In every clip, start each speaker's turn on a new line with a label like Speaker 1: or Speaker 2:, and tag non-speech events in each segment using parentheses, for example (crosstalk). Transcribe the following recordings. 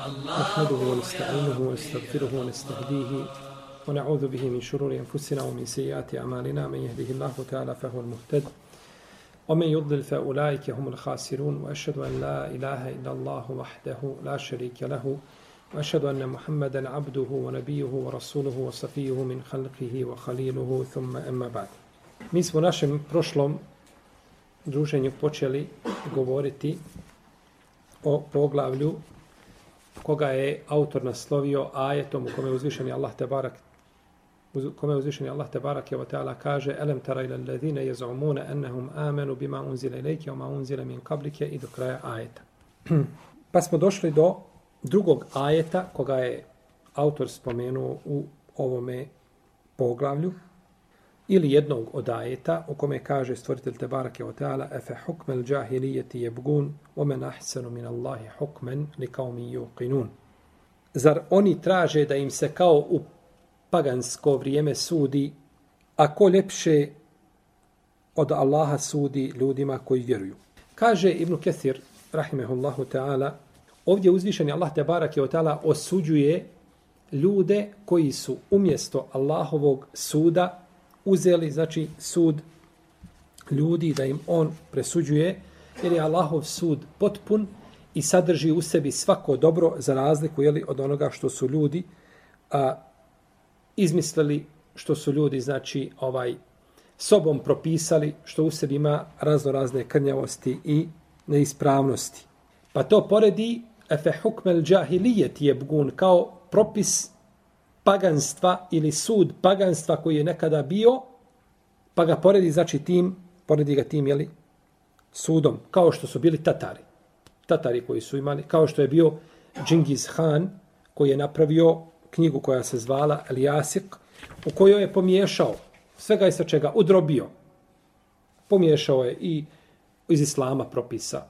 Speaker 1: نحمده ونستعينه ونستغفره ونستهديه ونعوذ به من شرور انفسنا ومن سيئات اعمالنا من يهده الله تعالى فهو المهتد ومن يضلل فاولئك هم الخاسرون واشهد ان لا اله الا الله وحده لا شريك له واشهد ان محمدا عبده ونبيه ورسوله وصفيه من خلقه وخليله ثم اما بعد Mi smo našem prošlom druženju počeli govoriti o poglavlju koga je autor naslovio ajetom u kome je uzvišeni Allah te barak u kome je uzvišeni Allah te barak je ta'ala kaže elem tara ila alladhina yaz'umuna annahum amanu bima unzila ilayka wama unzila min qablika i do kraja ajeta. (clears throat) pa smo došli do drugog ajeta koga je autor spomenuo u ovome poglavlju ili jednog od ajeta u kome kaže stvoritelj Tebarake o teala efe hukmel džahilijeti jebgun omen ahsenu min Allahi hukmen li kao mi yuqinun. Zar oni traže da im se kao u pagansko vrijeme sudi, a ko ljepše od Allaha sudi ljudima koji vjeruju. Kaže Ibnu Kethir, rahimehullahu ta'ala, ovdje uzvišeni Allah Tebarake o ta'ala osuđuje ljude koji su umjesto Allahovog suda uzeli, znači, sud ljudi da im on presuđuje, jer je Allahov sud potpun i sadrži u sebi svako dobro za razliku jeli, od onoga što su ljudi a, izmislili, što su ljudi, znači, ovaj sobom propisali, što u sebi ima razno razne krnjavosti i neispravnosti. Pa to poredi efe hukmel džahilijet je bgun kao propis paganstva ili sud paganstva koji je nekada bio, pa ga poredi, znači tim, poredi ga tim, jeli, sudom, kao što su bili Tatari. Tatari koji su imali, kao što je bio Džingiz Han, koji je napravio knjigu koja se zvala Eliasik, u kojoj je pomiješao svega i sa čega, udrobio. Pomiješao je i iz Islama propisa,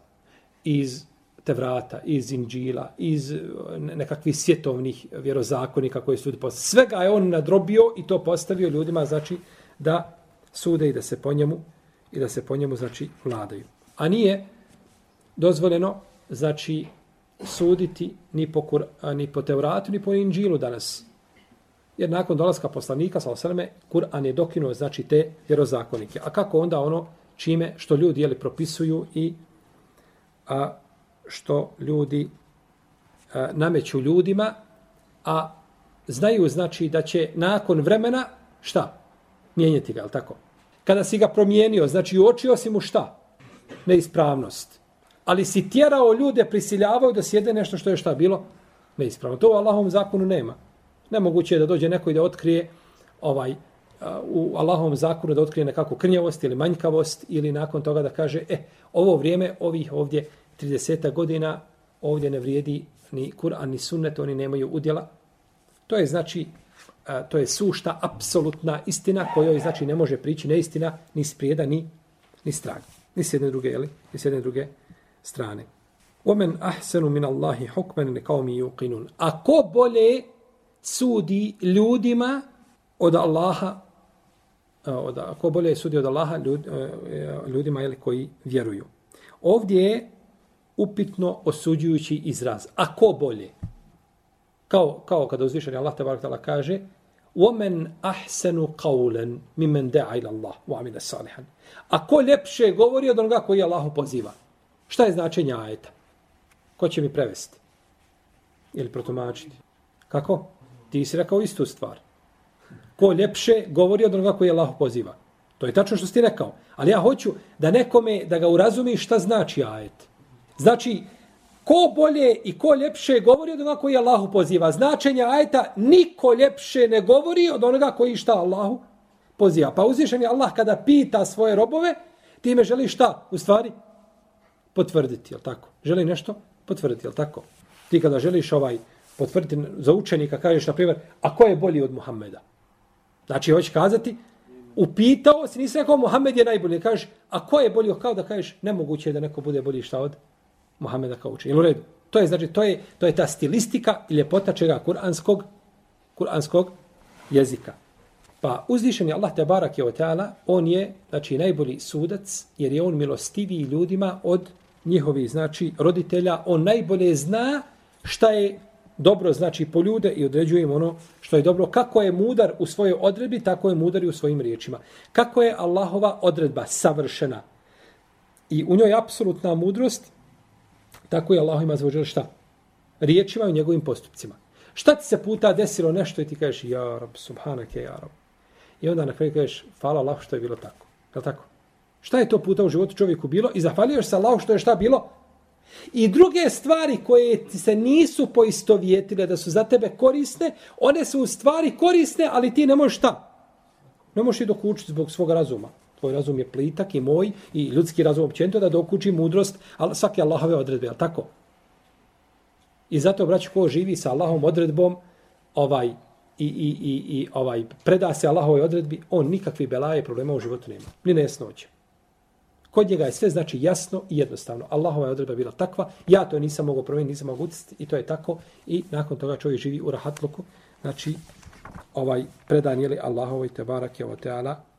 Speaker 1: iz Tevrata, iz Inđila, iz eh, nekakvih svjetovnih vjerozakonika koji su postavili. Svega je on nadrobio i to postavio ljudima, znači, da sude i da se po njemu i da se po njemu, znači, vladaju. A nije dozvoljeno, znači, suditi ni po, kur, ni po Tevratu, ni po Inđilu danas. Jer nakon dolaska poslanika, sa osaleme, Kur'an je dokinuo, znači, te vjerozakonike. A kako onda ono čime što ljudi jeli, propisuju i a, što ljudi a, nameću ljudima, a znaju znači da će nakon vremena šta? Mijenjati ga, ali tako? Kada si ga promijenio, znači uočio si mu šta? Neispravnost. Ali si tjerao ljude, prisiljavao da sjede nešto što je šta bilo? Neispravno. To u Allahovom zakonu nema. Nemoguće je da dođe neko i da otkrije ovaj u Allahovom zakonu da otkrije nekakvu krnjavost ili manjkavost ili nakon toga da kaže, e, ovo vrijeme ovih ovdje 30 godina ovdje ne vrijedi ni Kur'an ni sunnet, oni nemaju udjela. To je znači to je sušta apsolutna istina kojoj znači ne može prići neistina ni sprijeda ni ni strag. Ni s jedne druge, jeli? Ni s jedne druge strane. Omen ahsenu min Allahi hukmen ne kao mi yuqinun. A ko bolje sudi ljudima od Allaha od, ko bolje sudi od Allaha ljud, e, e, ljudima jeli, koji vjeruju. Ovdje je upitno osuđujući izraz. A ko bolje? Kao, kao kada uzvišeni Allah te barak kaže وَمَنْ أَحْسَنُ قَوْلًا مِمَنْ دَعَ إِلَى اللَّهُ وَعَمِلَ صَالِحًا A ko ljepše govori od onoga koji Allahu poziva? Šta je značenje ajeta? Ko će mi prevesti? Ili protumačiti? Kako? Ti si rekao istu stvar. Ko ljepše govori od onoga koji Allahu poziva? To je tačno što si ti rekao. Ali ja hoću da nekome, da ga urazumi šta znači ajet. Znači, ko bolje i ko ljepše govori od onoga koji Allahu poziva. Značenje ajeta, niko ljepše ne govori od onoga koji šta Allahu poziva. Pa uzvišen je Allah kada pita svoje robove, time želi šta? U stvari, potvrditi, jel tako? Želi nešto? Potvrditi, jel tako? Ti kada želiš ovaj potvrditi za učenika, kažeš, na primjer, a ko je bolji od Muhammeda? Znači, hoće kazati, upitao si, nisi rekao, Muhammed je najbolji. Kažeš, a ko je bolji? Kao da kažeš, nemoguće je da neko bude bolji šta od Muhameda kao Jel' U redu. To je, znači, to je, to je ta stilistika i ljepota čega kuranskog, kuranskog jezika. Pa uzvišen je Allah Tebarak je ta'ala, on je, znači, najbolji sudac, jer je on milostiviji ljudima od njihovi, znači, roditelja. On najbolje zna šta je dobro znači po ljude i određuje im ono što je dobro. Kako je mudar u svojoj odredbi, tako je mudar i u svojim riječima. Kako je Allahova odredba savršena i u njoj apsolutna mudrost, tako je Allah ima zvođer šta? Riječima i njegovim postupcima. Šta ti se puta desilo nešto i ti kažeš, ja rab, subhanake, ja rab. I onda na kraju kažeš, hvala Allah što je bilo tako. Je tako? Šta je to puta u životu čovjeku bilo? I zahvaljuješ se Allah što je šta bilo? I druge stvari koje ti se nisu poistovjetile da su za tebe korisne, one su u stvari korisne, ali ti ne možeš šta? Ne možeš i dokučiti zbog svog razuma. Tvoj razum je plitak i moj i ljudski razum općenito da dokuči mudrost, ali svake Allahove odredbe, al tako? I zato, braćo ko živi sa Allahom odredbom, ovaj, i, i, i, i ovaj preda se Allahovoj odredbi, on nikakvi belaje problema u životu nema. Ni nesnoće. Kod njega je sve znači jasno i jednostavno. Allahova je odredba bila takva, ja to nisam mogao promijeniti, nisam mogao utjeciti i to je tako. I nakon toga čovjek živi u rahatluku, znači ovaj predan je li Allahovoj te barake o teala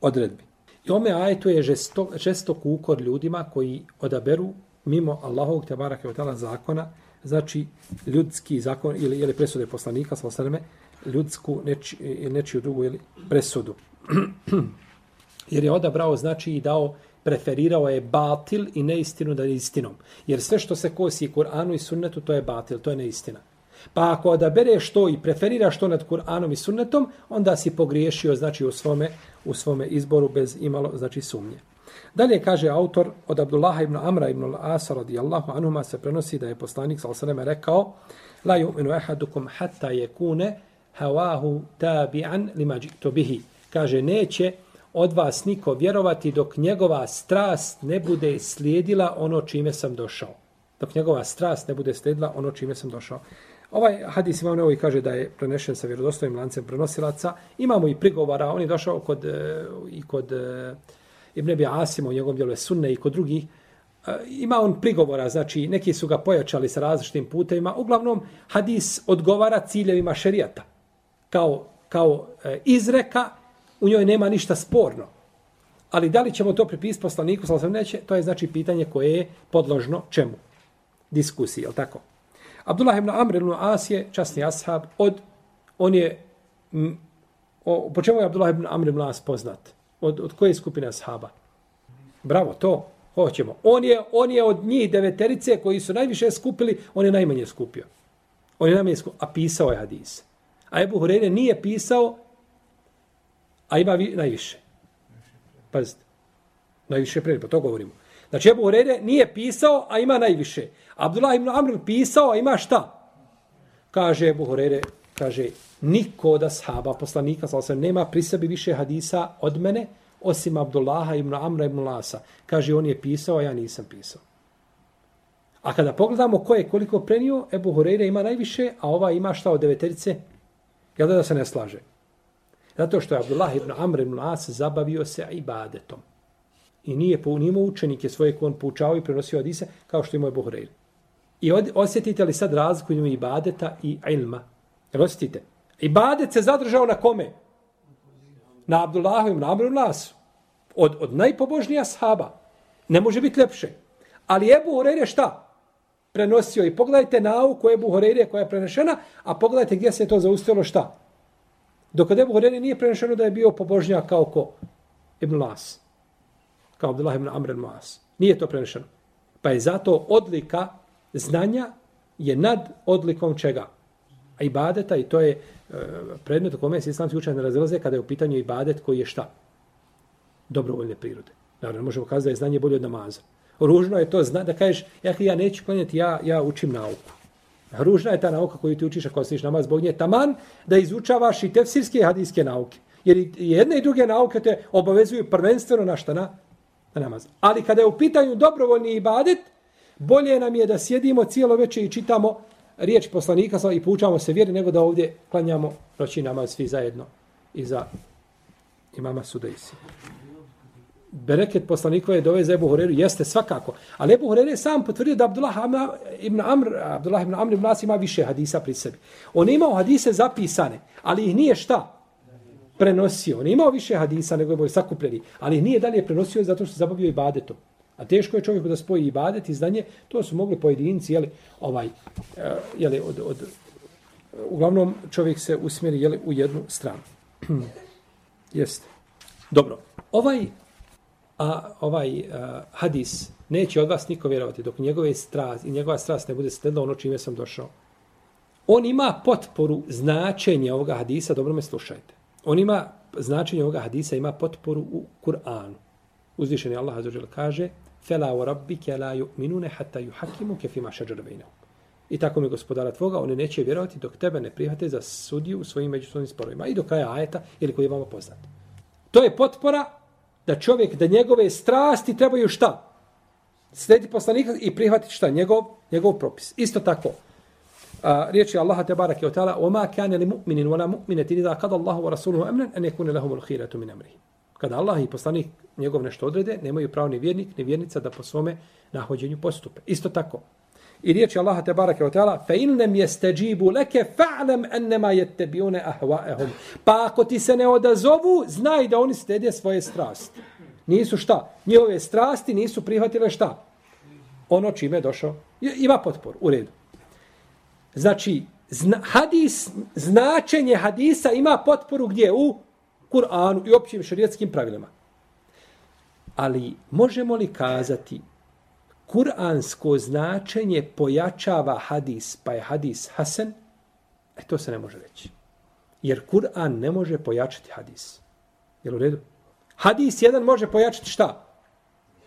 Speaker 1: odredbi. I ome ajetu je žesto, žestok kukor ljudima koji odaberu mimo Allahovog te barak je zakona, znači ljudski zakon ili, ili presude poslanika, sa osreme, ljudsku neči, nečiju drugu ili presudu. (clears throat) Jer je odabrao, znači, i dao preferirao je batil i neistinu da je istinom. Jer sve što se kosi Kur'anu i sunnetu, to je batil, to je neistina. Pa ako odabereš to i preferiraš to nad Kur'anom i sunnetom, onda si pogriješio znači u svome, u svome izboru bez imalo znači sumnje. Dalje kaže autor od Abdullaha ibn Amra ibn Asa radijallahu anhuma se prenosi da je poslanik sallallahu rekao la yu'minu ahadukum hatta yakuna hawahu tabi'an lima ji'tu bihi. Kaže neće od vas niko vjerovati dok njegova strast ne bude slijedila ono čime sam došao. Dok njegova strast ne bude slijedila ono čime sam došao. Ovaj hadis imam nevo kaže da je prenešen sa vjerodostojnim lancem prenosilaca. Imamo i prigovara, on je došao kod, eh, i kod eh, Ibn Abi Asima u njegovom djelu Sunne i kod drugih. Eh, ima on prigovora, znači neki su ga pojačali sa različitim putevima. Uglavnom, hadis odgovara ciljevima šerijata. Kao, kao izreka u njoj nema ništa sporno. Ali da li ćemo to pripisati poslaniku, sam neće, to je znači pitanje koje je podložno čemu? Diskusiji, je tako? Abdullah ibn Amr ibn As je časni ashab od, on je, m, o, po čemu je Abdullah ibn Amr ibn As poznat? Od, od koje skupine ashaba? Bravo, to hoćemo. On je, on je od njih deveterice koji su najviše skupili, on je najmanje skupio. On je najmanje skupio, a pisao je hadis. A Ebu Hureyre nije pisao a ima vi, najviše. Pazite. Najviše prije, pa to govorimo. Znači, Ebu Hureyre nije pisao, a ima najviše. Abdullah ibn Amr pisao, a ima šta? Kaže Ebu Hureyre, kaže, niko od ashaba, poslanika, sal se, nema pri sebi više hadisa od mene, osim Abdullaha ibn Amra ibn Lasa. Kaže, on je pisao, a ja nisam pisao. A kada pogledamo ko je koliko prenio, Ebu Hureyre ima najviše, a ova ima šta od deveterice? Jel da, da se ne slaže? Zato što je Abdullah ibn Amr ibn As zabavio se ibadetom. I nije po njemu učenike svoje koje on poučao i prenosio Adise kao što je moj Buhreir. I od, osjetite li sad razliku između ibadeta i ilma? Jel osjetite. Ibadet se zadržao na kome? Na Abdullahu ibn Amr ibn As. Od, od najpobožnija sahaba. Ne može biti lepše. Ali Ebu Horeire je šta? Prenosio. I pogledajte nauku Ebu Horeire koja je prenešena, a pogledajte gdje se je to zaustavilo šta? Dok od Ebu Horeire nije prenešeno da je bio pobožnjak kao ko? Ibn Las. Kao Abdullah ibn Amr al-Mu'as. Nije to prenešeno. Pa je zato odlika znanja je nad odlikom čega? A ibadeta i to je e, predmet u kome se islamski učenje razilaze kada je u pitanju ibadet koji je šta? Dobrovoljne prirode. Naravno, možemo kazati da je znanje bolje od namaza. Ružno je to zna, da kažeš, ja, ja neću klanjati, ja, ja učim nauku. Ružna je ta nauka koju ti učiš ako ostaviš namaz zbog nje. Taman da izučavaš i tefsirske i hadijske nauke. Jer jedne i druge nauke te obavezuju prvenstveno na šta na, na namaz. Ali kada je u pitanju dobrovoljni ibadet, bolje nam je da sjedimo cijelo večer i čitamo riječ poslanika i poučavamo se vjeri nego da ovdje klanjamo noći namaz svi zajedno i za imama Sudejsi bereket poslanikove dove za Ebu Horeru jeste svakako. Ali Ebu Horeru sam potvrdio da Abdullah ibn Amr, Abdullah ibn Amr ibn As ima više hadisa pri sebi. On je imao hadise zapisane, ali ih nije šta prenosio. On je imao više hadisa nego je sakupljeni, ali nije dalje prenosio zato što se zabavio i badetom. A teško je čovjeku da spoji ibadet i znanje, to su mogli pojedinci, jeli, ovaj, eh, jeli, od, od, uglavnom čovjek se usmjeri jeli, u jednu stranu. (clears throat) Jeste. Dobro. Ovaj, a, ovaj a, hadis neće od vas niko vjerovati dok njegove strast i njegova strast ne bude sledila ono čime sam došao. On ima potporu značenja ovoga hadisa, dobro me slušajte. On ima značenje ovoga hadisa, ima potporu u Kur'anu. Uzvišeni Allah azza kaže: فَلَا وَرَبِّكَ لَا la yu'minuna hatta yuhakkimuka fima shajara bainahum." I tako mi gospodara tvoga, oni neće vjerovati dok tebe ne prihvate za sudiju u svojim međusobnim sporovima. I do kraja ajeta, ili koji je vama poznat. To je potpora da čovjek, da njegove strasti trebaju šta? Slediti poslanika i prihvatiti šta? Njegov, njegov propis. Isto tako A, riječi Allaha te barake o ta'ala وَمَا كَانَ لِمُؤْمِنٍ وَلَا مُؤْمِنَةٍ إِذَا قَدَ اللَّهُ وَرَسُولُهُ أَمْنًا أَنْ يَكُونَ لَهُمُ الْخِيرَةُ مِنْ أَمْرِهِ Kada Allah i poslanik njegov nešto odrede, nemaju pravo ni vjernik, ni vjernica da po svome nahođenju postupe. Isto tako. I riječi Allaha te barake o ta'ala fa in lam yastajibu laka fa'lam annama yattabi'una ahwa'ahum. Pa ako ti se ne odazovu, znaj da oni slijede svoje strasti. Nisu šta? Njihove strasti nisu prihvatile šta? Ono čime je došao. Ima potpor, u redu. Znači, zna, hadis, značenje hadisa ima potporu gdje? U Kur'anu i općim šarijetskim pravilima. Ali možemo li kazati kuransko značenje pojačava hadis, pa je hadis hasen, e to se ne može reći. Jer Kur'an ne može pojačati hadis. Jel u redu? Hadis jedan može pojačati šta?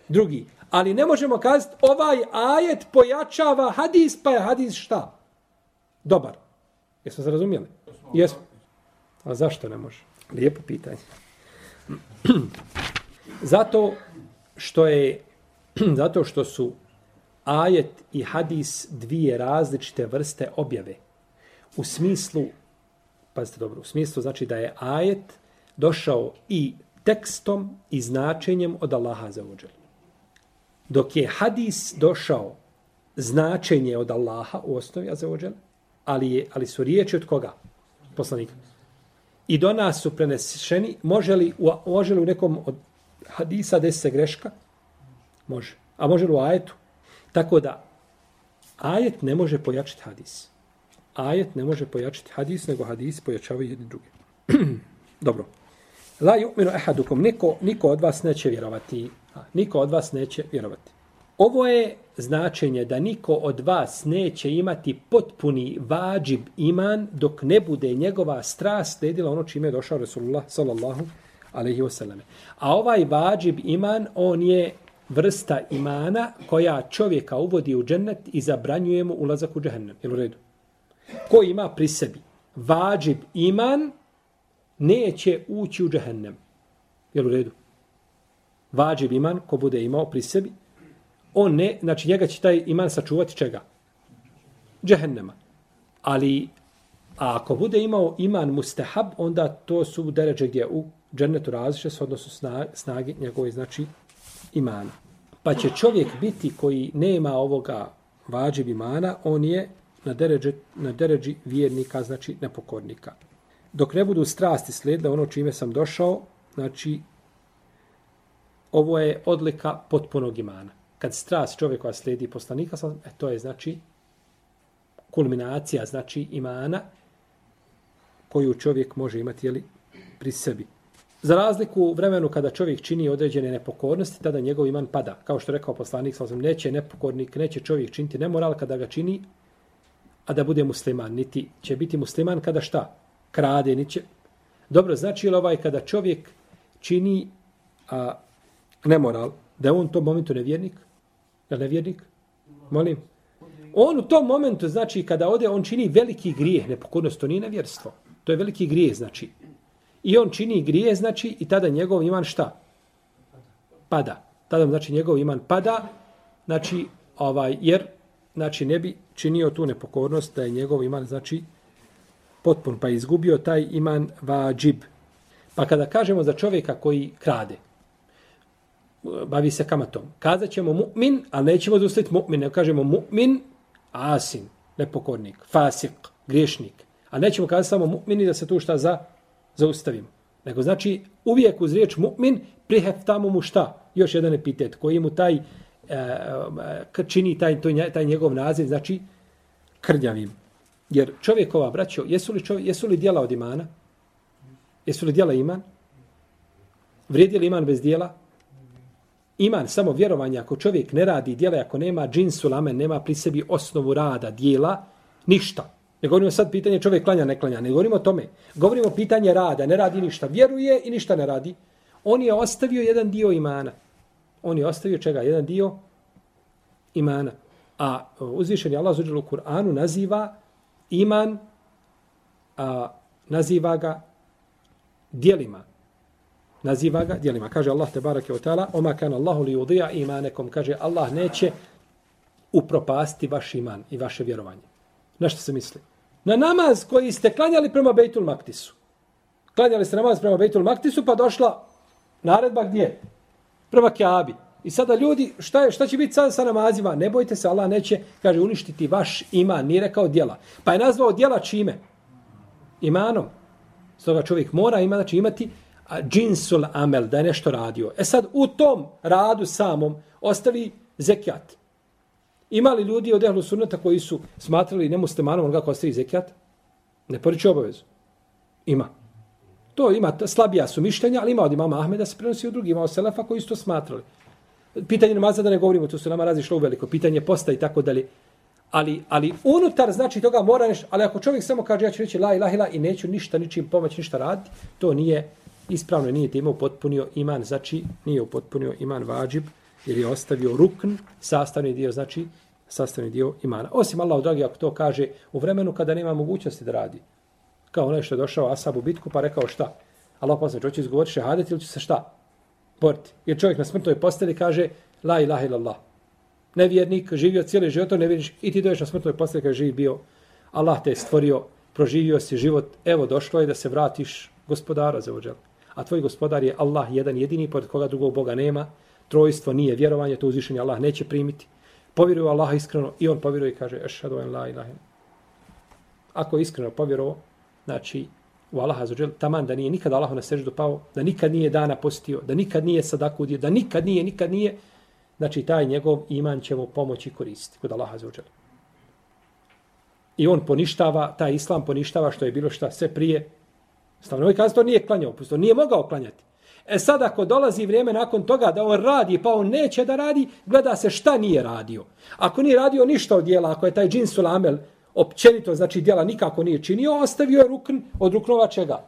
Speaker 1: Drugi. Ali ne možemo kazati ovaj ajet pojačava hadis, pa je hadis šta? Dobar. Jesmo se razumijeli? Jesmo. A zašto ne može? Lijepo pitanje. (clears throat) Zato što je (clears throat) Zato što su ajet i hadis dvije različite vrste objave. U smislu, pazite dobro, u smislu znači da je ajet došao i tekstom i značenjem od Allaha za uđel. Dok je hadis došao značenje od Allaha u osnovi za uđel, ali, je, ali su riječi od koga? Poslanika. I do nas su preneseni, može li, može li u nekom od hadisa desiti se greška? Može. A može li u ajetu? Tako da, ajet ne može pojačiti hadis. Ajet ne može pojačiti hadis, nego hadis pojačavaju jedni drugi. (clears throat) Dobro. La yu'minu ahadukum, niko, niko od vas neće vjerovati. Niko od vas neće vjerovati. Ovo je značenje da niko od vas neće imati potpuni vađib iman dok ne bude njegova strast sledila ono čime je došao Resulullah sallallahu alaihi wasallam. A ovaj vađib iman, on je vrsta imana koja čovjeka uvodi u džennet i zabranjuje mu ulazak u džehennem. Jel u redu? Ko ima pri sebi vađib iman, neće ući u džehennem. Jel u redu? Vađib iman, ko bude imao pri sebi, on ne, znači njega će taj iman sačuvati čega? Džehennema. Ali, a ako bude imao iman mustahab, onda to su deređe gdje u džennetu različe, odnosno snage, snage njegove, znači, imana. Pa će čovjek biti koji nema ovoga vađib imana, on je na deređe, na deređi vjernika, znači nepokornika. Dok ne budu strasti slijedile ono čime sam došao, znači ovo je odlika potpunog imana. Kad strast čovjeka slijedi poslanika, e, to je znači kulminacija, znači imana koju čovjek može imati jeli, pri sebi. Za razliku u vremenu kada čovjek čini određene nepokornosti, tada njegov iman pada. Kao što rekao poslanik, sam neće nepokornik, neće čovjek činiti nemoral kada ga čini, a da bude musliman. Niti će biti musliman kada šta? Krade, niti će... Dobro, znači li ovaj kada čovjek čini a, nemoral, da je on to momentu nevjernik? Je nevjernik? Molim. On u tom momentu, znači, kada ode, on čini veliki grijeh, nepokornost, to nije nevjerstvo. To je veliki grijeh, znači. I on čini grije, znači, i tada njegov iman šta? Pada. Tada, znači, njegov iman pada, znači, ovaj, jer, znači, ne bi činio tu nepokornost da je njegov iman, znači, potpun, pa izgubio taj iman vađib. Pa kada kažemo za čovjeka koji krade, bavi se kamatom, kazat ćemo mu'min, ali nećemo zaustaviti mu'min, ne kažemo mu'min, asin, nepokornik, fasik, griješnik. A nećemo kazati samo mu'mini da se tu šta za zaustavimo. Nego znači uvijek uz riječ mu'min priheftamo mu šta? Još jedan epitet koji mu taj e, e čini taj, taj njegov naziv, znači krnjavim. Jer čovjekova, braćo, jesu li, čovjek, jesu li dijela od imana? Jesu li dijela iman? Vrijedi li iman bez dijela? Iman, samo vjerovanje, ako čovjek ne radi dijela, ako nema džinsu lamen, nema pri sebi osnovu rada, dijela, ništa. Ne govorimo sad pitanje čovjek klanja, ne klanja. Ne govorimo o tome. Govorimo pitanje rada, ne radi ništa. Vjeruje i ništa ne radi. On je ostavio jedan dio imana. On je ostavio čega? Jedan dio imana. A e, uzvišeni Allah zuđel u Kur'anu naziva iman, a, naziva ga dijelima. Naziva ga djelima. Kaže Allah te barake o ta'ala, oma kan Allahu li udija imanekom. Kaže Allah neće upropasti vaš iman i vaše vjerovanje. Na što se misli? Na namaz koji ste klanjali prema Bejtul Maktisu. Klanjali ste namaz prema Bejtul Maktisu, pa došla naredba gdje? Prema Kjabi. I sada ljudi, šta, je, šta će biti sada sa namazima? Ne bojte se, Allah neće, kaže, uništiti vaš iman. Nije rekao djela. Pa je nazvao djela čime? Imanom. Stoga čovjek mora ima, znači, imati džinsul amel, da je nešto radio. E sad, u tom radu samom ostavi zekijat. Ima li ljudi od ehlu sunnata koji su smatrali nemuslimanom kako ostavi zekijat? Ne poriče obavezu. Ima. To ima, slabija su mišljenja, ali ima od imama Ahmeda se prenosi od drugih, ima od Selefa koji su to smatrali. Pitanje namaza da ne govorimo, to su nama razišlo u veliko. Pitanje posta i tako dalje. Ali, ali unutar znači toga mora nešto, ali ako čovjek samo kaže ja ću reći la ilaha ila i neću ništa, ničim pomoći, ništa raditi, to nije ispravno, nije time upotpunio iman, znači nije upotpunio iman vađib, jer je ostavio rukn, sastavni dio, znači sastavni dio imana. Osim Allah, dragi, ako to kaže u vremenu kada nema mogućnosti da radi. Kao onaj što je došao Asab u bitku pa rekao šta? Allah posle, hoće izgovoriti šehadet ili će se šta? Boriti. Jer čovjek na smrtnoj posteli kaže la ilaha illallah. Nevjernik, živio cijeli život, ne vidiš, i ti doješ na smrtnoj posteli kada živi bio. Allah te je stvorio, proživio si život, evo došlo je da se vratiš gospodara za ođel. A tvoj gospodar je Allah jedan jedini, pored koga drugog Boga nema. Trojstvo nije vjerovanje, to uzvišenje Allah neće primiti povjeruje Allah iskreno i on povjeruje i kaže ešhadu en la ilaha Ako je iskreno povjerovao, znači u Allaha za taman da nije nikad Allahu na seždu pao, da nikad nije dana postio, da nikad nije sadaku udio, da nikad nije, nikad nije, znači taj njegov iman će mu pomoći koristiti kod Allaha za I on poništava, taj islam poništava što je bilo šta sve prije. Stavno kaže, to nije klanjao, pusto, nije mogao klanjati. E sad ako dolazi vrijeme nakon toga da on radi pa on neće da radi, gleda se šta nije radio. Ako nije radio ništa od dijela, ako je taj džin sulamel općenito, znači dijela nikako nije činio, ostavio je rukn od ruknova čega?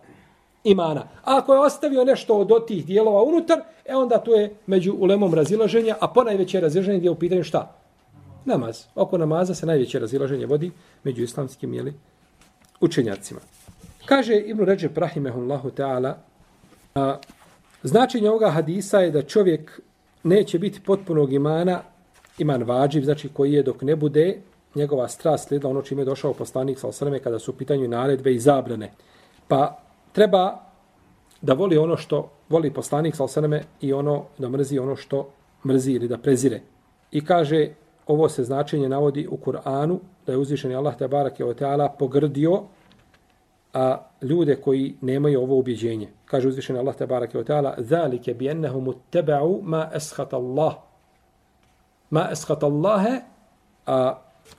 Speaker 1: Imana. A ako je ostavio nešto od tih dijelova unutar, e onda to je među ulemom razilaženja, a po razilaženje razilaženje je u pitanju šta? Namaz. Oko namaza se najveće razilaženje vodi među islamskim jeli, učenjacima. Kaže Ibn Ređep Rahimehullahu Teala, Značenje ovoga hadisa je da čovjek neće biti potpunog imana, iman vađiv, znači koji je dok ne bude njegova strast slijedila ono čime je došao poslanik sa osrme kada su u pitanju naredbe i zabrane. Pa treba da voli ono što voli poslanik sa osrme i ono da mrzi ono što mrzi ili da prezire. I kaže, ovo se značenje navodi u Kur'anu, da je uzvišeni Allah te barak je o teala pogrdio a ljude koji nemaju ovo ubjeđenje. Kaže uzvišeni Allah te barake od ta'ala, ذَلِكَ بِيَنَّهُمُ اتَّبَعُوا مَا أَسْخَتَ اللَّهِ مَا أَسْخَتَ اللَّهَ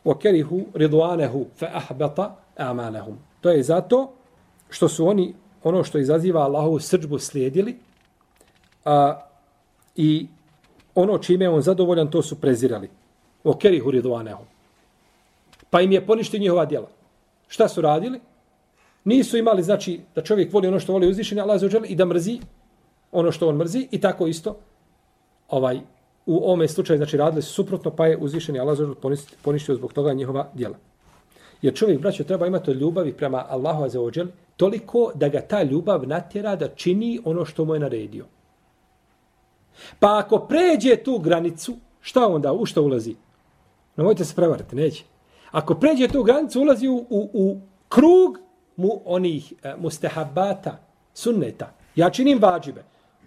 Speaker 1: وَكَرِهُ رِضْوَانَهُ فَأَحْبَطَ أَعْمَالَهُمْ To je zato što su oni ono što izaziva Allahovu srđbu slijedili a, i ono čime je on zadovoljan, to su prezirali. وَكَرِهُ رِضْوَانَهُ Pa im je poništi njihova djela. Šta su radili? Nisu imali, znači, da čovjek voli ono što voli uzvišenje, Allah za i da mrzi ono što on mrzi i tako isto ovaj u ome slučaju, znači, radili su suprotno, pa je uzvišenje Allah za poništio zbog toga njihova djela. Jer čovjek, braćo, treba imati ljubavi prema Allahu za toliko da ga ta ljubav natjera da čini ono što mu je naredio. Pa ako pređe tu granicu, šta onda, u što ulazi? Ne mojte se prevariti, neće. Ako pređe tu granicu, ulazi u, u, u krug mu onih e, mustehabata, sunneta. Ja činim vađibe.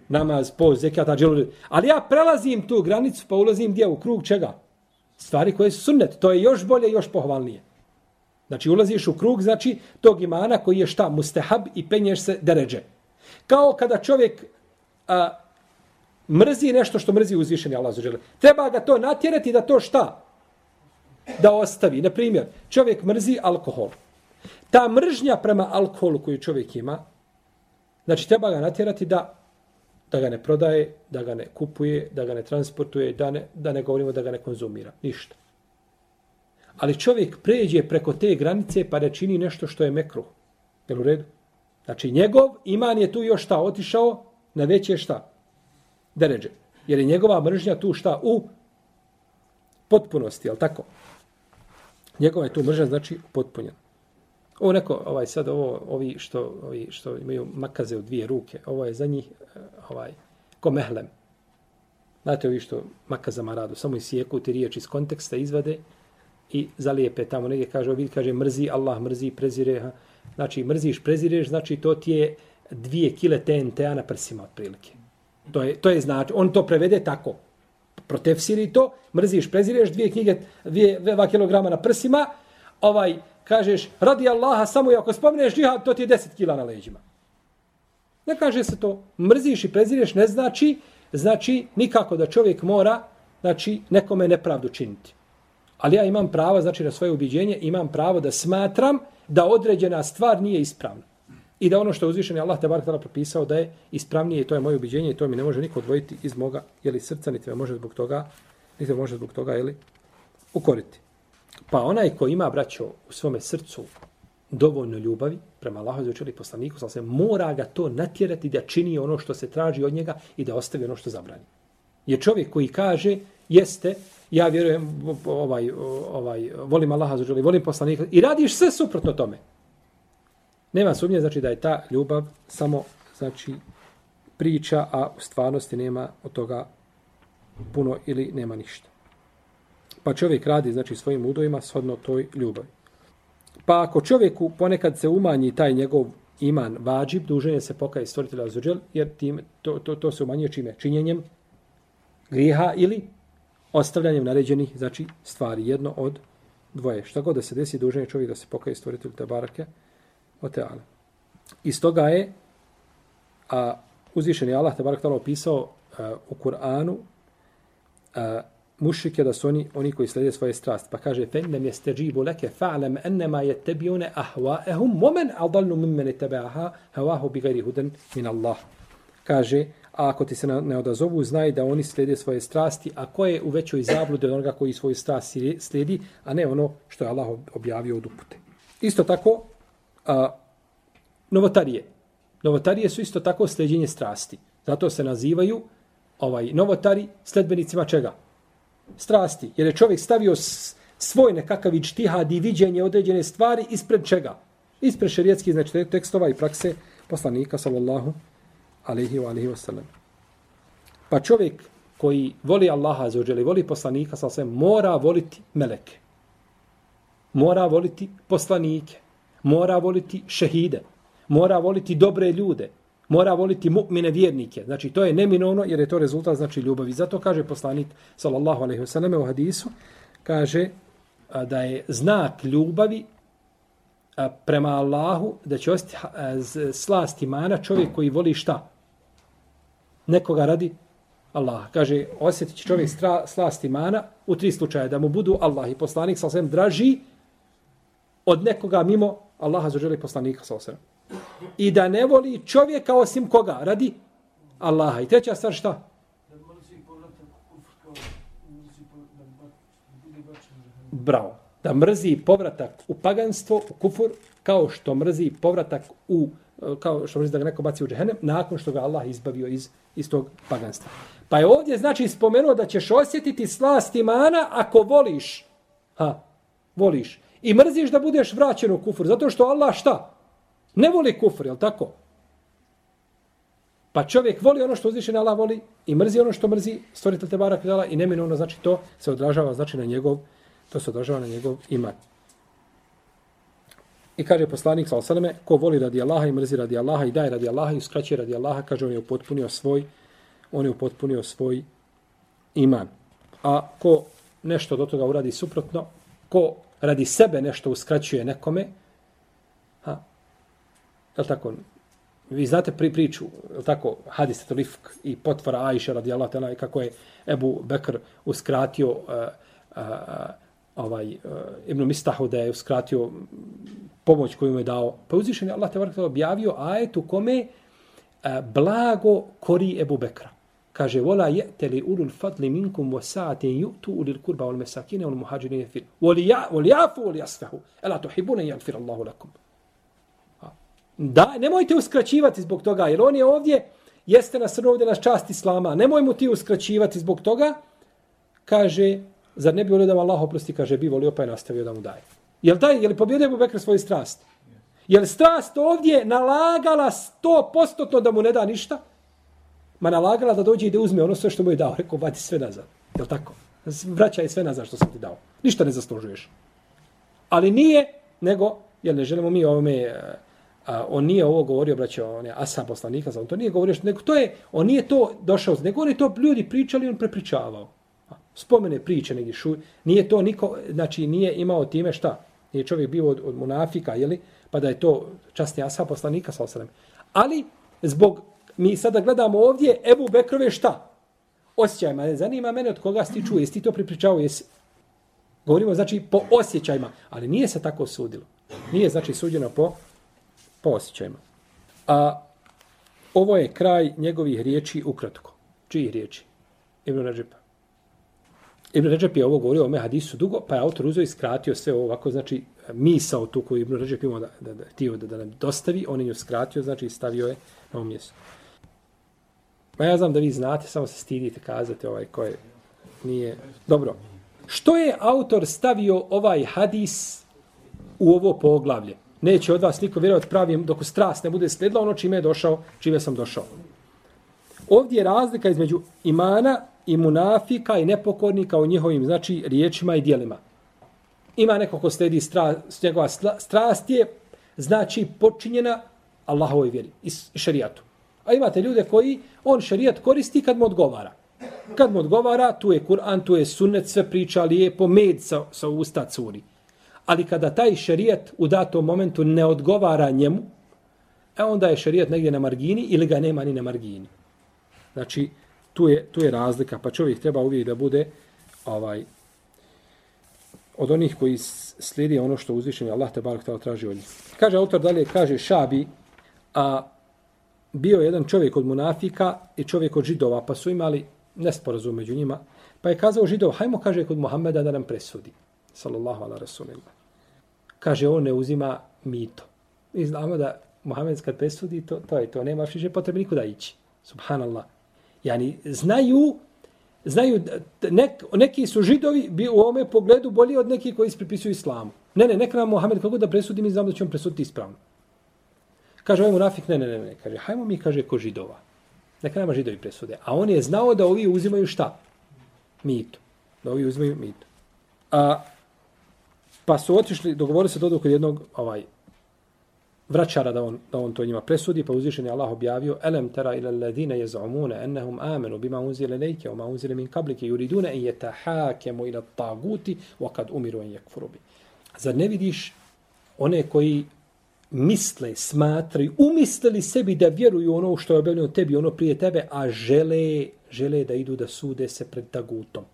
Speaker 1: Namaz, poz, zekata, dželu. Ali ja prelazim tu granicu pa ulazim gdje u krug čega? Stvari koje su sunnet. To je još bolje, još pohvalnije. Znači ulaziš u krug, znači tog imana koji je šta? Mustahab i penješ se deređe. Kao kada čovjek a, mrzi nešto što mrzi uzvišeni Allah za Treba ga to natjerati da to šta? Da ostavi. Na primjer, čovjek mrzi alkohol. Ta mržnja prema alkoholu koju čovjek ima, znači treba ga natjerati da da ga ne prodaje, da ga ne kupuje, da ga ne transportuje, da ne, da ne govorimo da ga ne konzumira. Ništa. Ali čovjek pređe preko te granice pa da čini nešto što je mekruh. Jel u redu? Znači njegov iman je tu još šta otišao na veće šta? Deređe. Jer je njegova mržnja tu šta? U potpunosti, jel tako? Njegova je tu mržnja znači potpunjena. Ovo neko, ovaj, sad ovo, ovi što, ovi što imaju makaze u dvije ruke, ovo je za njih, eh, ovaj, ko mehlem. Znate ovi što makazama radu, samo isijeku ti riječ iz konteksta, izvade i zalijepe tamo negdje, kaže, ovi kaže, mrzi, Allah mrzi, prezire, ha. znači, mrziš, prezireš, znači, to ti je dvije kile TNT-a na prsima, otprilike. To je, to je znači, on to prevede tako, protefsiri to, mrziš, prezireš, dvije knjige, dvije, dva kilograma na prsima, ovaj, kažeš, radi Allaha, samo i ako spomeneš džihad, to ti je deset kila na leđima. Ne kaže se to, mrziš i prezireš, ne znači, znači nikako da čovjek mora, znači nekome nepravdu činiti. Ali ja imam pravo, znači na svoje ubiđenje, imam pravo da smatram da određena stvar nije ispravna. I da ono što je uzvišen je Allah te bar tada propisao da je ispravnije i to je moje ubiđenje i to mi ne može niko odvojiti iz moga jeli, srca, niti me može zbog toga, niti me može zbog toga jeli, ukoriti. Pa onaj ko ima, braćo, u svome srcu dovoljno ljubavi prema Allahu za učeli poslaniku, sam se mora ga to natjerati da čini ono što se traži od njega i da ostavi ono što zabrani. Je čovjek koji kaže, jeste, ja vjerujem, ovaj, ovaj, volim Allaha za učeli, volim poslanika i radiš sve suprotno tome. Nema sumnje, znači da je ta ljubav samo, znači, priča, a u stvarnosti nema od toga puno ili nema ništa. Pa čovjek radi znači svojim udojima shodno toj ljubavi. Pa ako čovjeku ponekad se umanji taj njegov iman vađib, dužen je se pokaje stvoritelja Azuđel, jer tim, to, to, to se umanjuje čime? Činjenjem grijeha ili ostavljanjem naređenih znači, stvari. Jedno od dvoje. Šta god da se desi, dužen je čovjek da se pokaje stvoritelju te barake o teale. Iz toga je a, uzvišen je Allah te barak opisao a, u Kur'anu a, mušike, da su oni, oni koji slede svoje strasti. Pa kaže, fe nem jeste džibu leke fa'lem ennema je tebione ahvaehum momen adalnu mimmene tebeaha havahu min Allah. Kaže, a ako ti se ne odazovu, znaj da oni slede svoje strasti, a ko je u većoj zabludi od onoga koji svoju strasti sledi, a ne ono što je Allah objavio od upute. Isto tako, a, novotarije. Novotarije su isto tako sleđenje strasti. Zato se nazivaju ovaj novotari sledbenicima čega? Strasti. Jer je čovjek stavio svoj nekakav ičtihad i viđenje određene stvari ispred čega? Ispred šerijetskih znači, tekstova i prakse poslanika, sallallahu alaihi wa alaihi wa sallam. Pa čovjek koji voli Allaha za ođeli, voli poslanika, sa sve, mora voliti meleke. Mora voliti poslanike. Mora voliti šehide. Mora voliti dobre ljude mora voliti mu'mine vjernike. Znači, to je neminovno jer je to rezultat znači ljubavi. Zato kaže poslanik, sallallahu alaihi wasallam, u hadisu, kaže da je znak ljubavi prema Allahu, da će ostati slast imana čovjek koji voli šta? Nekoga radi Allah. Kaže, osjetit će čovjek stra, slast imana u tri slučaja, da mu budu Allah i poslanik, sallallahu alaihi draži od nekoga mimo Allaha zaželi poslanika, sallallahu alaihi i da ne voli čovjeka osim koga? Radi Allaha. I treća stvar šta? Bravo. Da mrzi povratak u paganstvo, u kufur, kao što mrzi povratak u kao što mrzi da ga neko baci u džehennem, nakon što ga Allah izbavio iz, iz tog paganstva. Pa je ovdje znači spomenuo da ćeš osjetiti slast imana ako voliš. Ha, voliš. I mrziš da budeš vraćen u kufur. Zato što Allah šta? Ne voli kufr, je tako? Pa čovjek voli ono što uzvišen Allah voli i mrzi ono što mrzi stvoritelj te barak dala i neminovno znači to se odražava znači na njegov to se odražava na njegov iman. I kaže poslanik sa osaleme, ko voli radi Allaha i mrzi radi Allaha i daje radi Allaha i uskraćuje radi Allaha, kaže on je upotpunio svoj on je upotpunio svoj iman. A ko nešto do toga uradi suprotno, ko radi sebe nešto uskraćuje nekome, Ha. Je tako? Vi znate pri priču, je tako, hadis to rifk i potvora Aisha radijallahu ta'ala kako je Ebu Bekr uskratio uh, uh, ovaj eh, uh, Ibn Mistahu da je uskratio pomoć koju mu je dao. Pa uzvišen je Allah te objavio ajet u kome uh, blago kori Ebu Bekra. Kaže, vola je'te li ulul fadli minkum wa yu'tu ulil kurba wal mesakine wal muhađirine fil. Voli jafu, voli jasfahu. Ela tuhibune jagfir Allahu lakum. Da, nemojte uskraćivati zbog toga, jer on je ovdje, jeste nas ovdje na čast Islama, nemoj mu ti uskraćivati zbog toga, kaže, zar ne bi volio da mu Allah oprosti, kaže, bi volio pa je nastavio da mu daje. Jel, taj, jel pobjedio Ebu Bekr svoju strast? Jel strast ovdje nalagala sto postotno da mu ne da ništa? Ma nalagala da dođe i da uzme ono sve što mu je dao. Rekao, vati sve nazad. Jel tako? Vraćaj sve nazad što sam ti dao. Ništa ne zaslužuješ. Ali nije, nego, jel ne želimo mi ovome, a, on nije ovo govorio, braćo, on je asa poslanika, on to nije govorio, nego to je, on nije to došao, nego oni to ljudi pričali, on prepričavao. Spomene priče, neki šu, nije to niko, znači nije imao time šta, nije čovjek bio od, od munafika, jeli, pa da je to častni asa poslanika, sa osalem. Ali, zbog, mi sada gledamo ovdje, Ebu Bekrove šta? Osjećajima, zanima mene od koga si ti čuo, jesi ti to pripričao, jesi, Govorimo, znači, po osjećajima, ali nije se tako sudilo. Nije, znači, suđeno po po osjećajima. A ovo je kraj njegovih riječi ukratko. Čijih riječi? Ibn Ređepa. Ibn Ređep je ovo govorio o ome hadisu dugo, pa je autor uzeo i skratio sve ovo ovako, znači misao tu koju Ibn Ređep imao da, da, da, da, da, da nam dostavi, on je nju skratio, znači stavio je na ovom mjestu. Ma ja znam da vi znate, samo se stidite kazati ovaj koje nije... Dobro. Što je autor stavio ovaj hadis u ovo poglavlje? Neće od vas niko vjerovati pravim dok strast ne bude sledila ono čime je došao, čime sam došao. Ovdje je razlika između imana i munafika i nepokornika u njihovim znači riječima i dijelima. Ima neko ko sledi strast, njegova strast je znači počinjena Allahovoj vjeri i šerijatu. A imate ljude koji on šerijat koristi kad mu odgovara. Kad mu odgovara, tu je Kur'an, tu je sunnet, sve priča lijepo, med sa, sa usta curi. Ali kada taj šerijat u datom momentu ne odgovara njemu, e onda je šerijat negdje na margini ili ga nema ni na margini. Znači, tu je, tu je razlika. Pa čovjek treba uvijek da bude ovaj od onih koji slijedi ono što uzvišen je Allah te barak traži od njih. Kaže autor dalje, kaže Šabi, a bio je jedan čovjek od munafika i čovjek od židova, pa su imali nesporazum među njima. Pa je kazao židov, hajmo, kaže, kod Muhammeda da nam presudi. Sallallahu ala rasulillah kaže on ne uzima mito. Mi znamo da Muhammed kad presudi, to, to je to, nema više potrebe nikuda ići. Subhanallah. Yani, znaju, znaju, nek, neki su židovi bi u ovome pogledu bolji od nekih koji pripisuju islamu. Ne, ne, neka nam Muhammed kako da presudi, mi znamo da će on presuditi ispravno. Kaže ovaj munafik, ne, ne, ne, ne, kaže, hajmo mi, kaže, ko židova. Neka nama židovi presude. A on je znao da ovi uzimaju šta? Mito. Da ovi uzimaju mito. A, Pa su otišli, dogovorili se dodu kod jednog ovaj vraćara da on, da on to njima presudi, pa uzvišen je Allah objavio Elem tera ila ladine jez'umune ennehum amenu bima unzile lejke, oma unzile min kablike, juridune en jetahakemu ila taguti, wa kad umiru en jekfurubi. Zar ne vidiš one koji misle, smatraju, umislili sebi da vjeruju ono što je objavljeno tebi, ono prije tebe, a žele, žele da idu da sude se pred tagutom.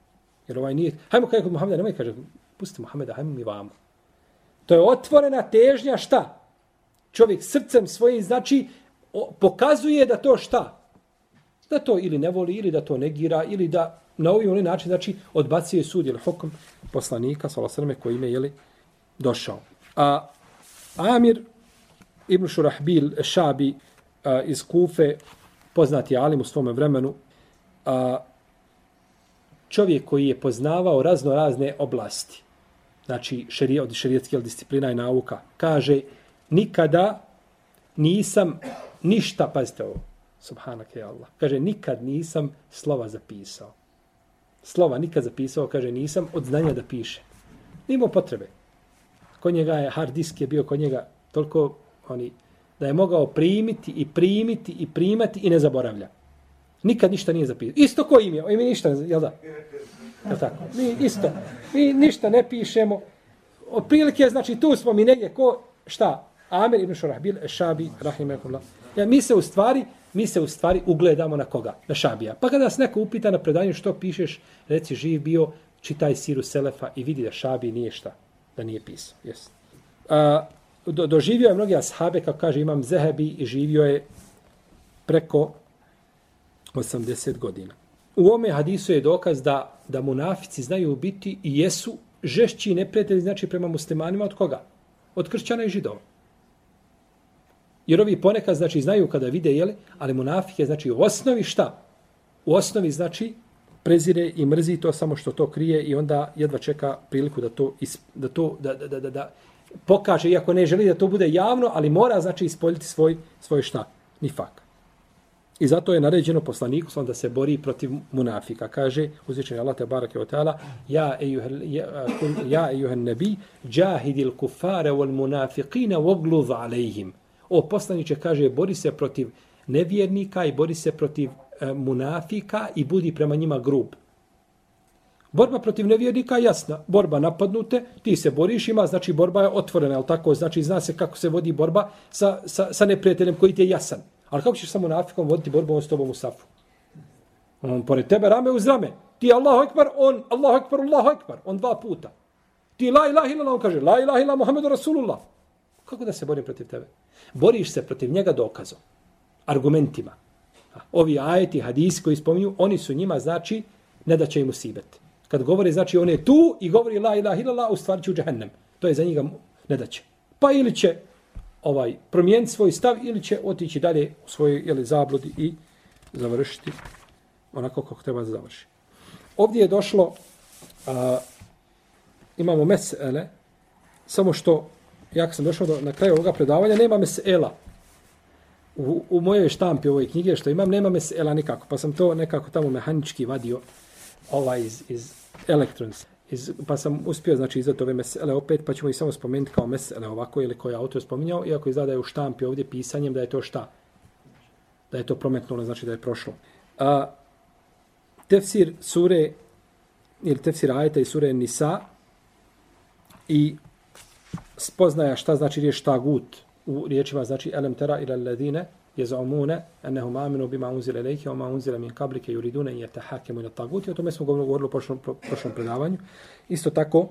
Speaker 1: Jer ovaj nije... Hajmo kaj kod Muhammeda, nemoj kaže, pusti Muhammeda, hajmo mi vamo. To je otvorena težnja šta? Čovjek srcem svojim, znači, o, pokazuje da to šta? Da to ili ne voli, ili da to negira, ili da na ovaj onaj način, znači, odbacuje sud ili hokom poslanika, svala sveme, koji ime, jeli, došao. A Amir ibn Šurahbil Šabi a, iz Kufe, poznati alim u svome vremenu, a, čovjek koji je poznavao razno razne oblasti znači šerije, od šerijetske disciplina i nauka, kaže nikada nisam ništa, pazite ovo, subhanak je Allah, kaže nikad nisam slova zapisao. Slova nikad zapisao, kaže nisam od znanja da piše. Nimo potrebe. Kod njega je hard disk je bio kod njega toliko oni, da je mogao primiti i primiti i primati i ne zaboravlja. Nikad ništa nije zapisao. Isto ko im je, im je ništa, jel da? Je tako? Mi isto. Mi ništa ne pišemo. Od prilike, znači, tu smo mi negdje ko, šta? Amir ibn Šurahbil, Šabi, rahimahullah, Ja, mi se u stvari, mi se u stvari ugledamo na koga? Na šabija. Pa kada nas neko upita na predanju što pišeš, reci živ bio, čitaj siru Selefa i vidi da šabi nije šta, da nije pisao. Yes. A, do, doživio je mnogi ashabe, kako kaže imam Zehebi, i živio je preko 80 godina. U ome hadisu je dokaz da, da munafici znaju biti i jesu žešći neprijatelji, znači prema muslimanima od koga? Od kršćana i židova. Jer ovi ponekad, znači, znaju kada vide, jeli, ali munafike, znači, u osnovi šta? U osnovi, znači, prezire i mrzi to samo što to krije i onda jedva čeka priliku da to, da, to da, da, da, da, da pokaže, iako ne želi da to bude javno, ali mora, znači, ispoljiti svoj, svoj šta? Nifak. I zato je naređeno poslaniku da se bori protiv munafika. Kaže uzvičeni Allah te barake od ta'ala Ja ejuhel, ja, ja ejuhel nabi, jahidil kufare wal munafiqina vogluz alejhim. O poslanice kaže bori se protiv nevjernika i bori se protiv e, munafika i budi prema njima grub. Borba protiv nevjernika je jasna. Borba napadnute, ti se boriš, ima, znači borba je otvorena, ali tako, znači zna se kako se vodi borba sa, sa, sa neprijateljem koji ti je jasan. Ali kako ćeš sa munafikom voditi borbu on s tobom u safu? On pored tebe rame uz rame. Ti Allahu Ekber, on Allahu Ekber, Allahu Ekber. On dva puta. Ti la ilaha illallah, on kaže la ilaha illallah Muhammedu Rasulullah. Kako da se borim protiv tebe? Boriš se protiv njega dokazom, argumentima. Ovi ajeti, hadisi koji spominju, oni su njima, znači, ne da će im usibet. Kad govori, znači, on je tu i govori la ilaha illallah, u stvari će u džahennem. To je za njega ne da će. Pa ili će ovaj promijeniti svoj stav ili će otići dalje u svojoj jeli, zabludi i završiti onako kako treba da završi. Ovdje je došlo, a, imamo mesele, samo što, ja sam došao do, na kraju ovoga predavanja, nema mesela. U, u mojoj štampi ove knjige što imam, nema mesela nikako, pa sam to nekako tamo mehanički vadio ovaj iz, iz Electrons iz, pa sam uspio znači izdati ove mesele opet, pa ćemo ih samo spomenuti kao mesele ovako ili koji autor spominjao, iako izgleda da je u štampi ovdje pisanjem da je to šta? Da je to prometnulo, znači da je prošlo. A, tefsir sure ili tefsir ajeta i sure Nisa i spoznaja šta znači riječ tagut u riječima znači elemtera ila ledine يزعمون أنهم آمنوا بما أنزل إليك وما أنزل من قبلك يريدون أن يتحاكموا إلى الطاغوت. O tome smo govorili u prošlom, prošlom predavanju. Isto tako,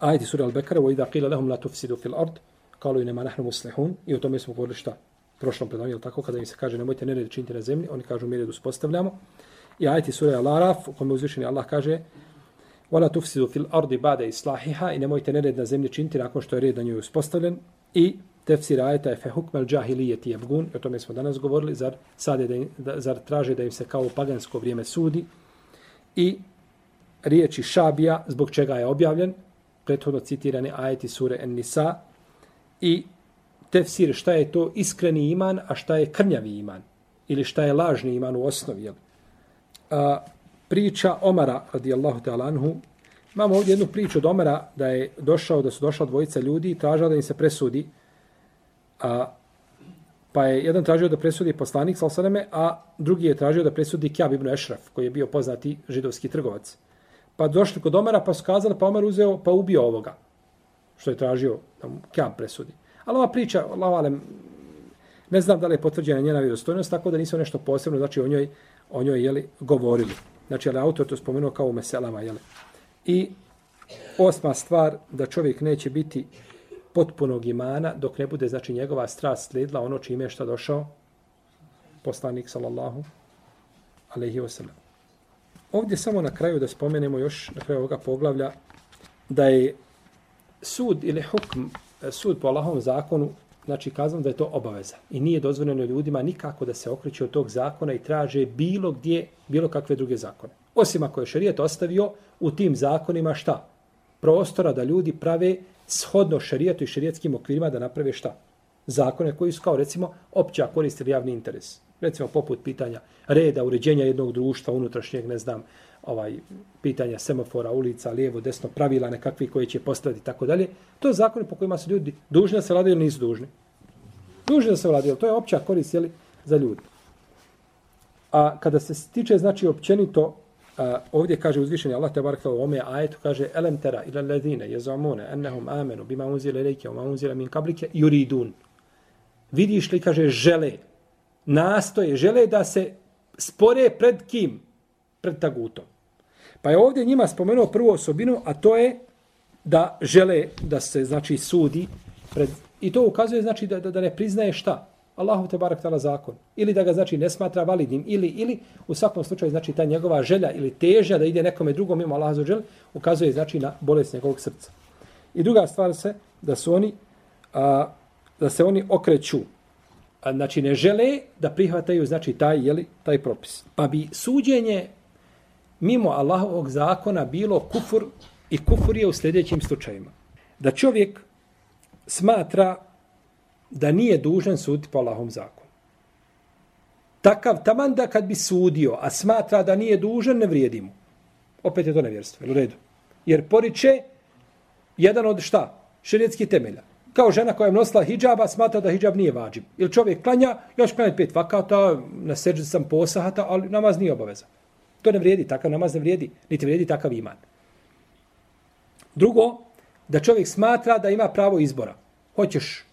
Speaker 1: ajeti sura Al-Bekara, وَإِذَا قِيلَ لَهُمْ لَا تُفْسِدُوا فِي الْأَرْضِ قالوا إنما نحن مصلحون i o tome smo govorili šta prošlom predavanju je tako kada im se kaže nemojte nered činiti na zemlji oni kažu mi red uspostavljamo i ajeti sura Al-Araf u kome uzvišeni Allah kaže wala tufsidu fil ardi ba'da islahiha i nemojte nered na zemlji činiti nakon što je red na njoj uspostavljen i tefsir ajeta je fe hukmel džahilijeti jebgun, o tome smo danas govorili, zar, sad da, im, da, zar traže da im se kao u pagansko vrijeme sudi. I riječi šabija, zbog čega je objavljen, prethodno citirani ajeti sure En-Nisa, i tefsir šta je to iskreni iman, a šta je krnjavi iman, ili šta je lažni iman u osnovi. Jel? A, priča Omara, radijallahu ta'ala anhu, imamo ovdje jednu priču od Omara, da je došao, da su došla dvojica ljudi i tražao da im se presudi, A, pa je jedan tražio da presudi poslanik, salsaneme, a drugi je tražio da presudi Kjab ibn Ešraf, koji je bio poznati židovski trgovac. Pa došli kod Omara, pa su kazali, pa Omar uzeo, pa ubio ovoga, što je tražio da mu Kjab presudi. Ali ova priča, lavalem, ne znam da li je potvrđena njena vjerostojnost, tako da nisam nešto posebno, znači o njoj, o njoj jeli, govorili. Znači, ali autor to spomenuo kao u meselama, jeli. I osma stvar, da čovjek neće biti potpunog imana dok ne bude znači njegova strast slijedila ono čime je šta došao poslanik sallallahu alejhi ve sellem. Ovdje samo na kraju da spomenemo još na kraju ovoga poglavlja da je sud ili hukm e, sud po Allahovom zakonu znači kazam da je to obaveza i nije dozvoljeno ljudima nikako da se okreću od tog zakona i traže bilo gdje bilo kakve druge zakone. Osim ako je šarijet ostavio u tim zakonima šta? Prostora da ljudi prave shodno šarijetu i šarijetskim okvirima da naprave šta? Zakone koji su kao recimo opća korist ili javni interes. Recimo poput pitanja reda, uređenja jednog društva, unutrašnjeg, ne znam, ovaj pitanja semafora, ulica, lijevo, desno, pravila nekakvi koji će postaviti tako dalje. To je zakon po kojima su ljudi dužni da se vladaju ili nisu dužni. Dužni da se vladaju, to je opća korist jeli, za ljudi. A kada se tiče, znači, općenito A, ovdje kaže uzvišeni Allah te barekatu u ome ajetu kaže elem tera ila ladine yazumuna annahum amanu bima unzila ilayka wa ma unzila min qablika yuridun Vidiš li, kaže, žele, nastoje, žele da se spore pred kim? Pred tagutom. Pa je ovdje njima spomenuo prvu osobinu, a to je da žele da se, znači, sudi pred... I to ukazuje, znači, da, da, da ne priznaje šta? Allahu te barak tala zakon. Ili da ga, znači, ne smatra validnim. Ili, ili u svakom slučaju, znači, ta njegova želja ili težnja da ide nekome drugom mimo Allaha za ukazuje, znači, na bolest njegovog srca. I druga stvar se, da su oni, a, da se oni okreću. A, znači, ne žele da prihvataju, znači, taj, jeli, taj propis. Pa bi suđenje mimo Allahovog zakona bilo kufur i kufur je u sljedećim slučajima. Da čovjek smatra da nije dužan suditi po Allahom zakonu. Takav taman da kad bi sudio, a smatra da nije dužan, ne vrijedi mu. Opet je to nevjerstvo, u redu. Jer poriče jedan od šta? Šerijetskih temelja. Kao žena koja je nosila hijaba, smatra da hijab nije vađib. Ili čovjek klanja, još klanja pet vakata, na seđu sam posahata, ali namaz nije obaveza. To ne vrijedi, takav namaz ne vrijedi, niti vrijedi takav iman. Drugo, da čovjek smatra da ima pravo izbora. Hoćeš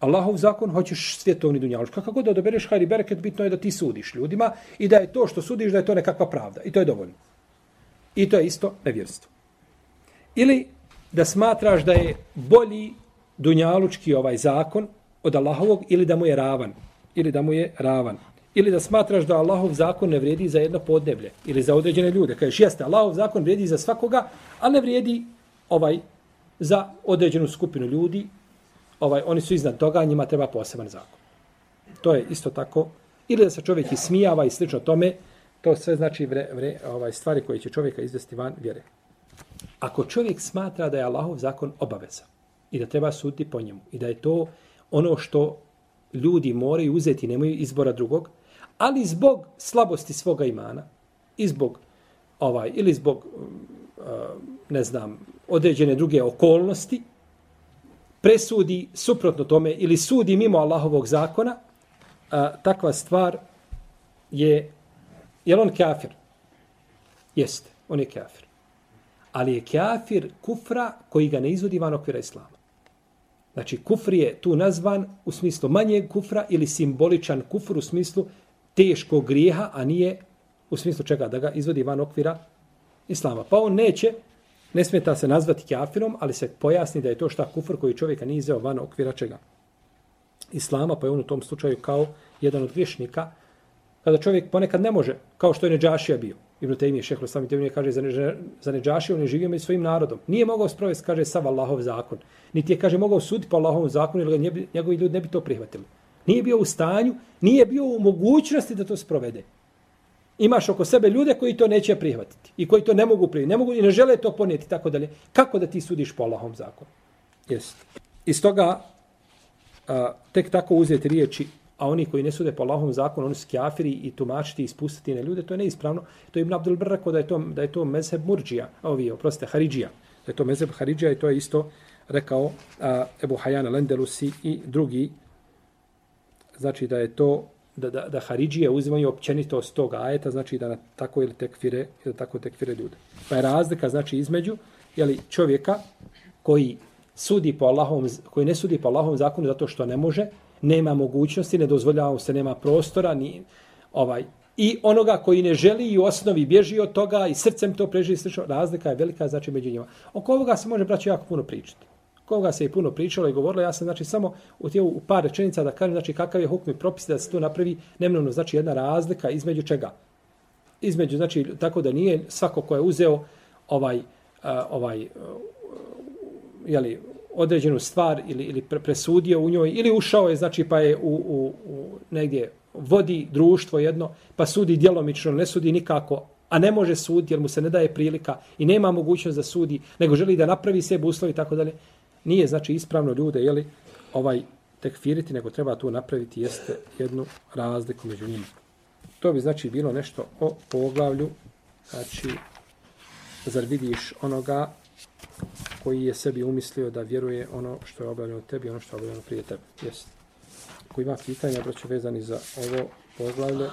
Speaker 1: Allahov zakon, hoćeš svjetovni dunjaluš. Kako god da odobereš hajri bereket, bitno je da ti sudiš ljudima i da je to što sudiš, da je to nekakva pravda. I to je dovoljno. I to je isto nevjerstvo. Ili da smatraš da je bolji dunjalučki ovaj zakon od Allahovog ili da mu je ravan. Ili da mu je ravan. Ili da smatraš da Allahov zakon ne vrijedi za jedno podneblje ili za određene ljude. Kažeš, jeste, Allahov zakon vrijedi za svakoga, a ne vrijedi ovaj za određenu skupinu ljudi. Ovaj, oni su iznad toga, njima treba poseban zakon. To je isto tako. Ili da se čovjek ismijava i slično tome, to sve znači vre, vre, ovaj, stvari koje će čovjeka izvesti van vjere. Ako čovjek smatra da je Allahov zakon obaveza i da treba suditi po njemu i da je to ono što ljudi moraju uzeti, nemaju izbora drugog, ali zbog slabosti svoga imana i zbog ovaj ili zbog mm, ne znam određene druge okolnosti presudi suprotno tome ili sudi mimo Allahovog zakona a, takva stvar je je on kafir? Jeste on je kafir. Ali je kafir kufra koji ga ne izvodi van okvira islama. Znači kufr je tu nazvan u smislu manjeg kufra ili simboličan kufr u smislu teškog grijeha, a nije u smislu čega da ga izvodi van okvira islama. Pa on neće, ne smeta se nazvati kafirom, ali se pojasni da je to šta kufr koji čovjeka nije izveo van okvira čega. Islama, pa je on u tom slučaju kao jedan od griješnika, kada čovjek ponekad ne može, kao što je Neđašija bio. Ibn Taymi šehlo sami Taymi kaže za, ne, za Neđašiju on je živio među svojim narodom. Nije mogao sprovesti, kaže, sav Allahov zakon. Niti je, kaže, mogao suditi po Allahovom zakonu, ili njegovi ljudi ne bi to prihvatili. Nije bio u stanju, nije bio u mogućnosti da to sprovede. Imaš oko sebe ljude koji to neće prihvatiti i koji to ne mogu prihvatiti, ne mogu i ne žele to ponijeti tako dalje. Kako da ti sudiš po Allahom zakonu? Jest. Iz toga a, tek tako uzeti riječi, a oni koji ne sude po Allahom zakonu, oni su kjafiri i tumačiti i ispustiti na ljude, to je neispravno. To je Ibn Abdul Br rekao da je to, da je to mezheb murđija, ovi, oprostite, haridžija. Da je to mezheb haridžija i to je isto rekao a, Ebu Hajana Lendelusi i drugi znači da je to da, da, da Haridžije uzimaju općenito s toga ajeta, znači da na tako ili tekfire, ili tako tekfire ljude. Pa je razlika, znači, između jeli, čovjeka koji sudi po Allahovom, koji ne sudi po Allahovom zakonu zato što ne može, nema mogućnosti, ne dozvoljava se, nema prostora, ni, ovaj, i onoga koji ne želi i u osnovi bježi od toga i srcem to preživi, slično, razlika je velika, znači, među njima. Oko ovoga se može, braći, jako puno pričati koga se je puno pričalo i govorilo, ja sam znači samo u tijelu u par rečenica da kažem znači kakav je hukmi propis da se to napravi nemnovno znači jedna razlika između čega? Između znači tako da nije svako ko je uzeo ovaj uh, ovaj uh, je li određenu stvar ili ili presudio u njoj ili ušao je znači pa je u, u, u negdje vodi društvo jedno pa sudi djelomično ne sudi nikako a ne može suditi jer mu se ne daje prilika i nema mogućnost da sudi nego želi da napravi sebi uslovi tako dalje nije znači ispravno ljude jeli, ovaj tekfiriti, nego treba tu napraviti jeste jednu razliku među njima. To bi znači bilo nešto o poglavlju, znači, zar vidiš onoga koji je sebi umislio da vjeruje ono što je objavljeno tebi, ono što je objavljeno prije tebe. Jeste. Ko ima pitanja, braću, vezani za ovo poglavlje,